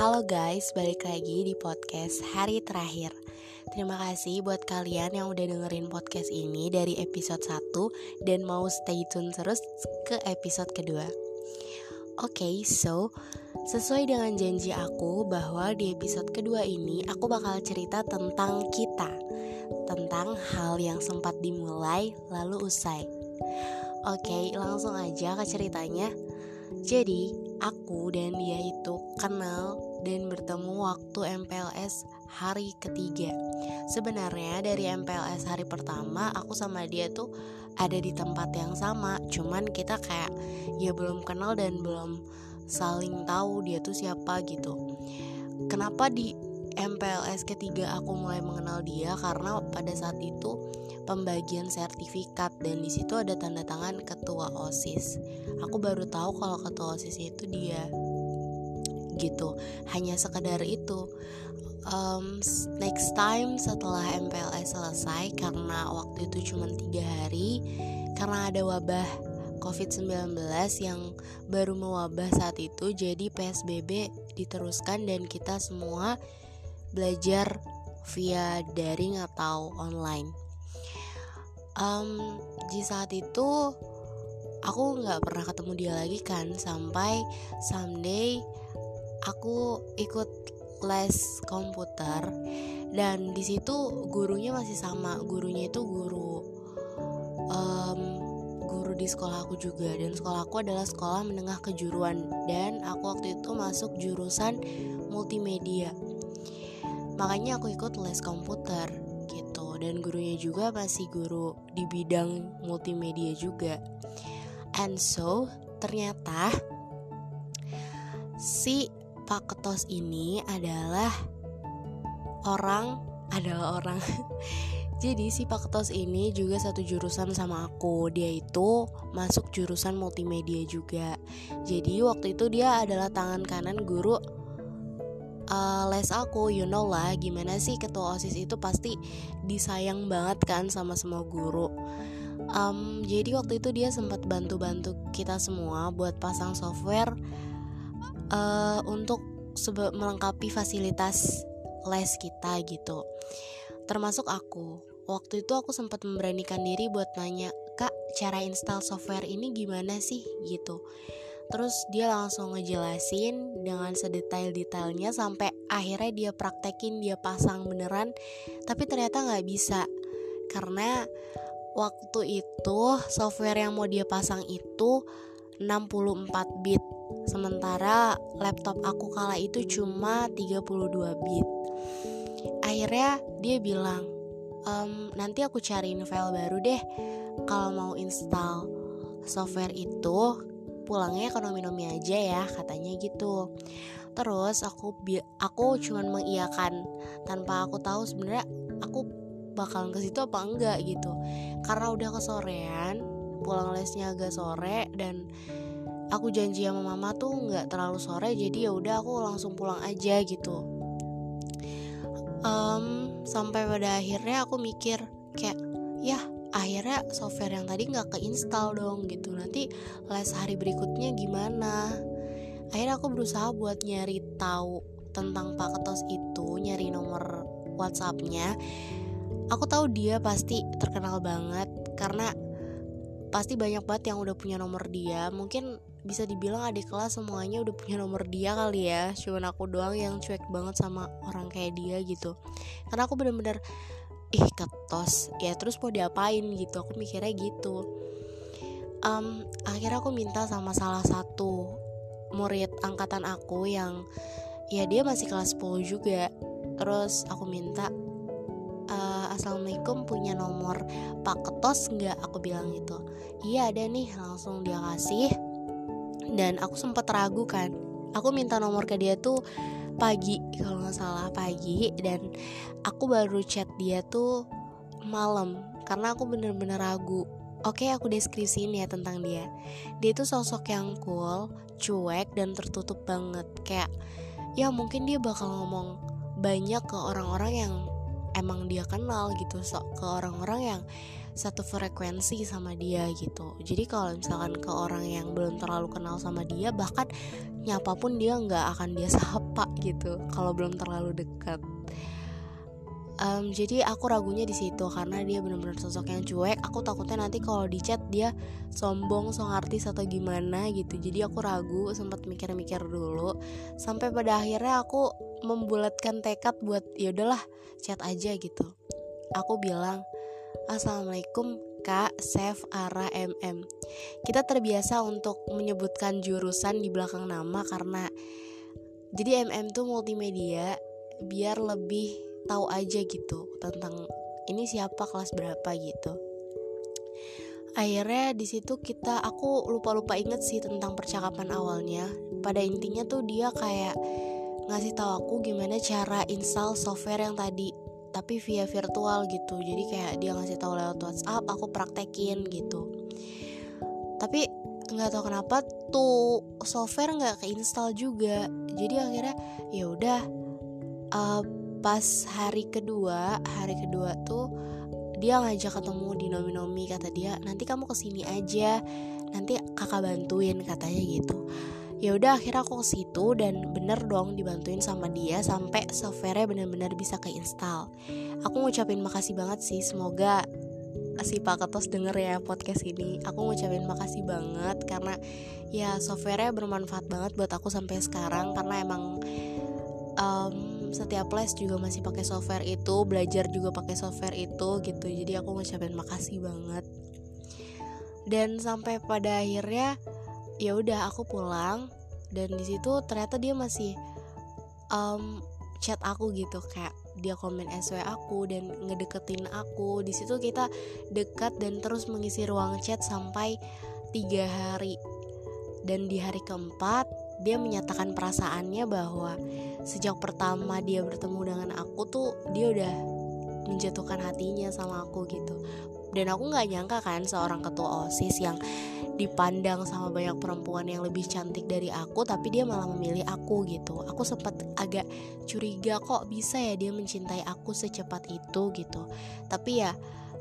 Halo guys, balik lagi di podcast hari terakhir. Terima kasih buat kalian yang udah dengerin podcast ini dari episode 1 Dan mau stay tune terus ke episode kedua. Oke, okay, so sesuai dengan janji aku bahwa di episode kedua ini aku bakal cerita tentang kita Tentang hal yang sempat dimulai lalu usai. Oke, okay, langsung aja ke ceritanya. Jadi, aku dan dia itu kenal dan bertemu waktu MPLS hari ketiga. Sebenarnya dari MPLS hari pertama aku sama dia tuh ada di tempat yang sama, cuman kita kayak ya belum kenal dan belum saling tahu dia tuh siapa gitu. Kenapa di MPLS ketiga aku mulai mengenal dia karena pada saat itu pembagian sertifikat dan di situ ada tanda tangan ketua OSIS. Aku baru tahu kalau ketua OSIS itu dia gitu. Hanya sekedar itu. Um, next time setelah MPLS selesai karena waktu itu cuma tiga hari karena ada wabah COVID-19 yang baru mewabah saat itu jadi PSBB diteruskan dan kita semua belajar via daring atau online. Um, di saat itu aku nggak pernah ketemu dia lagi kan sampai someday aku ikut les komputer dan di situ gurunya masih sama. Gurunya itu guru um, guru di sekolah aku juga dan sekolah aku adalah sekolah menengah kejuruan. Dan aku waktu itu masuk jurusan multimedia makanya aku ikut les komputer dan gurunya juga masih guru di bidang multimedia juga. And so, ternyata si Pak Ketos ini adalah orang adalah orang. Jadi si Pak Ketos ini juga satu jurusan sama aku. Dia itu masuk jurusan multimedia juga. Jadi waktu itu dia adalah tangan kanan guru uh, les aku you know lah gimana sih ketua osis itu pasti disayang banget kan sama semua guru. Um, jadi waktu itu dia sempat bantu-bantu kita semua buat pasang software uh, untuk melengkapi fasilitas les kita gitu. Termasuk aku. Waktu itu aku sempat memberanikan diri buat nanya kak cara install software ini gimana sih? gitu Terus dia langsung ngejelasin dengan sedetail-detailnya sampai akhirnya dia praktekin dia pasang beneran tapi ternyata nggak bisa. Karena waktu itu software yang mau dia pasang itu 64 bit sementara laptop aku kala itu cuma 32 bit. Akhirnya dia bilang ehm, nanti aku cariin file baru deh kalau mau install software itu pulangnya ekonomi-nomi aja ya katanya gitu. Terus aku aku cuman mengiyakan tanpa aku tahu sebenarnya aku bakalan ke situ apa enggak gitu. Karena udah kesorean pulang lesnya agak sore dan aku janji sama mama tuh nggak terlalu sore jadi ya udah aku langsung pulang aja gitu. Um, sampai pada akhirnya aku mikir kayak ya akhirnya software yang tadi nggak keinstal dong gitu. Nanti les hari berikutnya gimana? Akhirnya aku berusaha buat nyari tahu tentang Pak Ketos itu nyari nomor WhatsAppnya. Aku tahu dia pasti terkenal banget karena pasti banyak banget yang udah punya nomor dia. Mungkin bisa dibilang adik kelas semuanya udah punya nomor dia kali ya. Cuman aku doang yang cuek banget sama orang kayak dia gitu. Karena aku bener-bener ih ketos. Ya terus mau diapain gitu? Aku mikirnya gitu. Um, akhirnya aku minta sama salah satu murid angkatan aku yang ya dia masih kelas 10 juga. Terus aku minta uh, assalamualaikum punya nomor pak ketos nggak? Aku bilang gitu. Iya ada nih. Langsung dia kasih. Dan aku sempat ragu kan. Aku minta nomor ke dia tuh pagi kalau nggak salah pagi dan aku baru chat dia tuh malam karena aku bener-bener ragu. Oke aku deskripsiin ya tentang dia. Dia tuh sosok yang cool, cuek dan tertutup banget. Kayak ya mungkin dia bakal ngomong banyak ke orang-orang yang emang dia kenal gitu so, Ke orang-orang yang satu frekuensi sama dia gitu. Jadi kalau misalkan ke orang yang belum terlalu kenal sama dia bahkan nyapa pun dia nggak akan dia sapa gitu kalau belum terlalu dekat um, jadi aku ragunya di situ karena dia benar-benar sosok yang cuek. Aku takutnya nanti kalau di chat dia sombong song artis atau gimana gitu. Jadi aku ragu sempat mikir-mikir dulu. Sampai pada akhirnya aku membulatkan tekad buat ya udahlah chat aja gitu. Aku bilang Assalamualaikum Kak Sef Ara MM Kita terbiasa untuk menyebutkan jurusan di belakang nama karena Jadi MM tuh multimedia biar lebih tahu aja gitu tentang ini siapa kelas berapa gitu. Akhirnya di situ kita aku lupa lupa inget sih tentang percakapan awalnya. Pada intinya tuh dia kayak ngasih tahu aku gimana cara install software yang tadi tapi via virtual gitu. Jadi kayak dia ngasih tahu lewat WhatsApp aku praktekin gitu. Tapi nggak tahu kenapa tuh software nggak keinstal juga. Jadi akhirnya ya udah uh, pas hari kedua hari kedua tuh dia ngajak ketemu di nomi-nomi kata dia nanti kamu ke sini aja nanti kakak bantuin katanya gitu. Ya udah akhirnya aku ke situ dan bener dong dibantuin sama dia sampai softwarenya bener-bener bisa keinstall aku ngucapin makasih banget sih semoga si Pak Ketos denger ya podcast ini. Aku ngucapin makasih banget karena ya softwarenya bermanfaat banget buat aku sampai sekarang karena emang um, setiap les juga masih pakai software itu belajar juga pakai software itu gitu. Jadi aku ngucapin makasih banget. Dan sampai pada akhirnya ya udah aku pulang. Dan di situ ternyata dia masih um, chat aku gitu. Kayak dia komen SW aku dan ngedeketin aku. Di situ kita dekat dan terus mengisi ruang chat sampai tiga hari. Dan di hari keempat dia menyatakan perasaannya bahwa sejak pertama dia bertemu dengan aku tuh dia udah menjatuhkan hatinya sama aku gitu. Dan aku nggak nyangka kan seorang ketua osis yang dipandang sama banyak perempuan yang lebih cantik dari aku tapi dia malah memilih aku gitu. Aku sempat agak curiga kok bisa ya dia mencintai aku secepat itu gitu. Tapi ya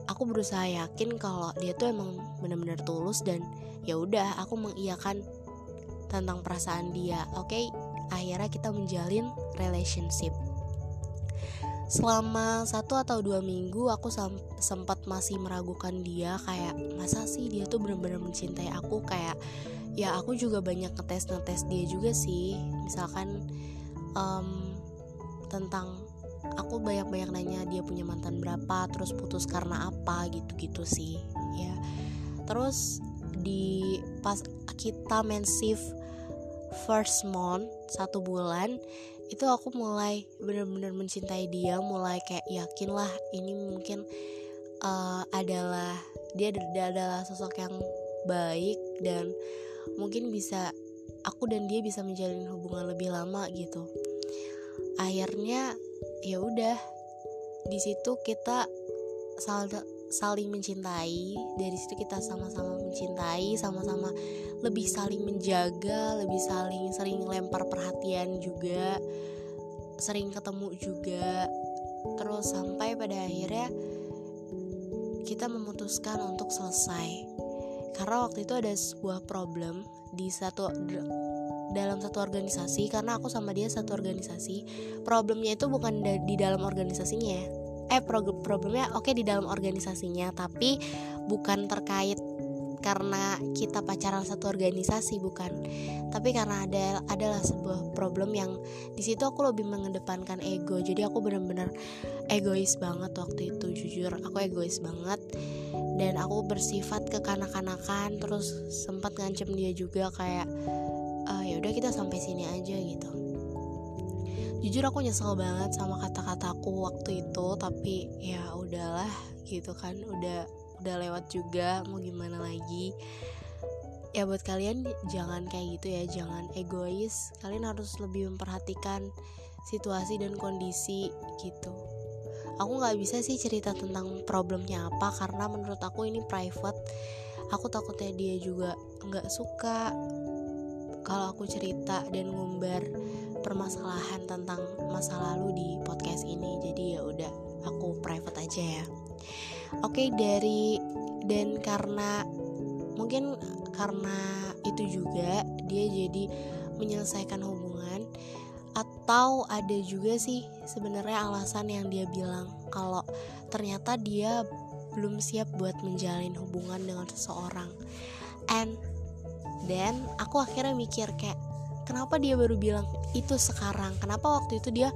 aku berusaha yakin kalau dia tuh emang benar-benar tulus dan ya udah aku mengiyakan tentang perasaan dia oke? Okay? akhirnya kita menjalin relationship. Selama satu atau dua minggu aku sempat masih meragukan dia kayak masa sih dia tuh benar-benar mencintai aku? Kayak ya aku juga banyak ngetes ngetes dia juga sih. Misalkan um, tentang aku banyak-banyak nanya dia punya mantan berapa terus putus karena apa gitu-gitu sih ya. Terus di pas kita mensif first month satu bulan itu aku mulai benar-benar mencintai dia mulai kayak yakin lah ini mungkin uh, adalah dia adalah sosok yang baik dan mungkin bisa aku dan dia bisa menjalin hubungan lebih lama gitu. Akhirnya ya udah di situ kita sal saling mencintai dari situ kita sama-sama mencintai sama-sama lebih saling menjaga lebih saling sering lempar perhatian juga sering ketemu juga. Terus sampai pada akhirnya kita memutuskan untuk selesai. Karena waktu itu ada sebuah problem di satu dalam satu organisasi karena aku sama dia satu organisasi. Problemnya itu bukan di dalam organisasinya eh problemnya oke okay, di dalam organisasinya tapi bukan terkait karena kita pacaran satu organisasi bukan. Tapi karena ada adalah sebuah problem yang di situ aku lebih mengedepankan ego. Jadi aku benar-benar egois banget waktu itu jujur. Aku egois banget. Dan aku bersifat kekanak-kanakan terus sempat ngancem dia juga kayak uh, ya udah kita sampai sini aja gitu jujur aku nyesel banget sama kata-kataku waktu itu tapi ya udahlah gitu kan udah udah lewat juga mau gimana lagi. Ya buat kalian jangan kayak gitu ya jangan egois. Kalian harus lebih memperhatikan situasi dan kondisi gitu. Aku nggak bisa sih cerita tentang problemnya apa karena menurut aku ini private. Aku takutnya dia juga nggak suka kalau aku cerita dan ngumbar permasalahan tentang masa lalu di podcast ini. Jadi ya udah aku private aja ya. Oke okay, dari dan karena mungkin karena itu juga dia jadi menyelesaikan hubungan atau ada juga sih sebenarnya alasan yang dia bilang kalau ternyata dia belum siap buat menjalin hubungan dengan seseorang. And then aku akhirnya mikir kayak kenapa dia baru bilang itu sekarang? Kenapa waktu itu dia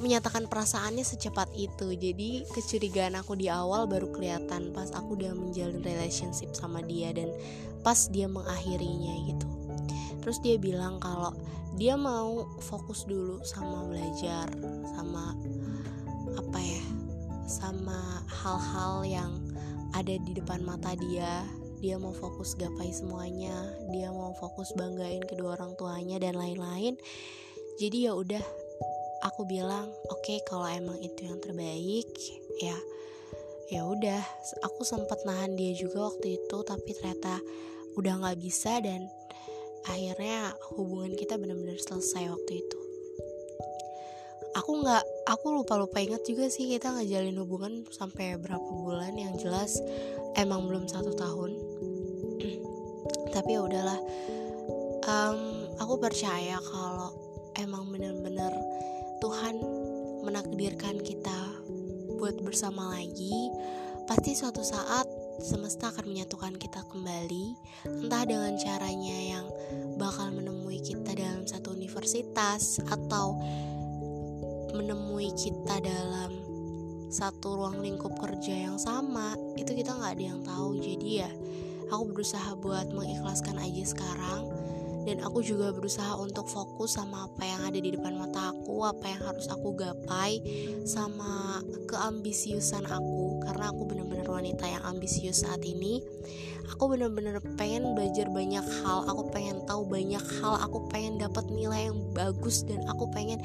menyatakan perasaannya secepat itu? Jadi kecurigaan aku di awal baru kelihatan pas aku udah menjalin relationship sama dia dan pas dia mengakhirinya gitu. Terus dia bilang kalau dia mau fokus dulu sama belajar sama apa ya sama hal-hal yang ada di depan mata dia dia mau fokus gapai semuanya dia mau fokus banggain kedua orang tuanya dan lain-lain. Jadi ya udah aku bilang oke okay, kalau emang itu yang terbaik ya ya udah. Aku sempat nahan dia juga waktu itu tapi ternyata udah nggak bisa dan akhirnya hubungan kita benar-benar selesai waktu itu. Aku nggak aku lupa lupa ingat juga sih kita ngejalin hubungan sampai berapa bulan. Yang jelas emang belum satu tahun tapi ya udahlah. Um, aku percaya kalau emang benar-benar Tuhan menakdirkan kita buat bersama lagi pasti suatu saat semesta akan menyatukan kita kembali entah dengan caranya yang bakal menemui kita dalam satu universitas atau menemui kita dalam satu ruang lingkup kerja yang sama itu kita nggak ada yang tahu. Jadi ya aku berusaha buat mengikhlaskan aja sekarang dan aku juga berusaha untuk fokus sama apa yang ada di depan mata aku apa yang harus aku gapai sama keambisiusan aku. Karena aku bener-bener wanita yang ambisius saat ini. Aku bener-bener pengen belajar banyak hal aku pengen tahu banyak hal aku pengen dapat nilai yang bagus dan aku pengen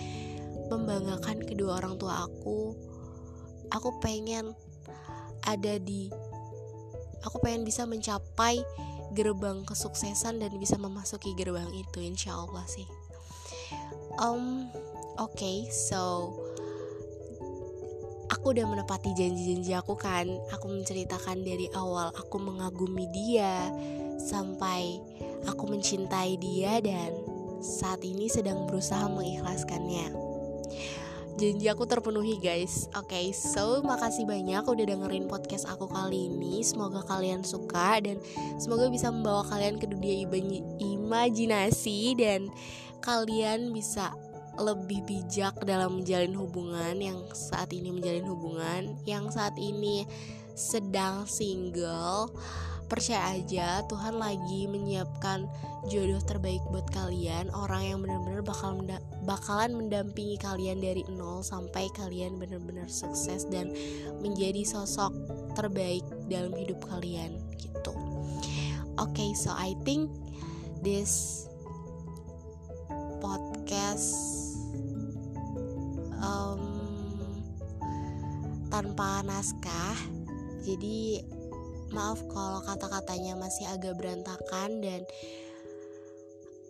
membanggakan kedua orang tua aku. Aku pengen ada di aku pengen bisa mencapai gerbang kesuksesan dan bisa memasuki gerbang itu insya Allah sih. Um oke okay, so aku udah menepati janji-janji aku kan. Aku menceritakan dari awal aku mengagumi dia sampai aku mencintai dia dan saat ini sedang berusaha mengikhlaskannya janji aku terpenuhi guys. Oke okay, so makasih banyak udah dengerin podcast aku kali ini. Semoga kalian suka dan semoga bisa membawa kalian ke dunia imajinasi Dan kalian bisa lebih bijak dalam menjalin hubungan yang saat ini menjalin hubungan Yang saat ini sedang single percaya aja Tuhan lagi menyiapkan jodoh terbaik buat kalian orang yang benar-benar bakal menda bakalan mendampingi kalian dari nol sampai kalian benar-benar sukses dan menjadi sosok terbaik dalam hidup kalian gitu. Oke okay, so I think this podcast um, tanpa naskah jadi maaf kalau kata-katanya masih agak berantakan dan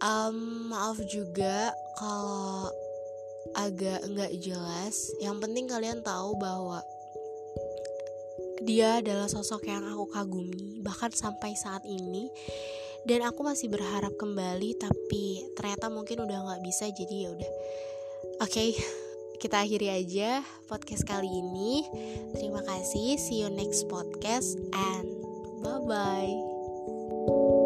um, maaf juga kalau agak nggak jelas. Yang penting kalian tahu bahwa dia adalah sosok yang aku kagumi bahkan sampai saat ini. Dan aku masih berharap kembali tapi ternyata mungkin udah nggak bisa jadi ya udah. Oke. okay, kita akhiri aja podcast kali ini. Terima kasih. See you next podcast and bye bye.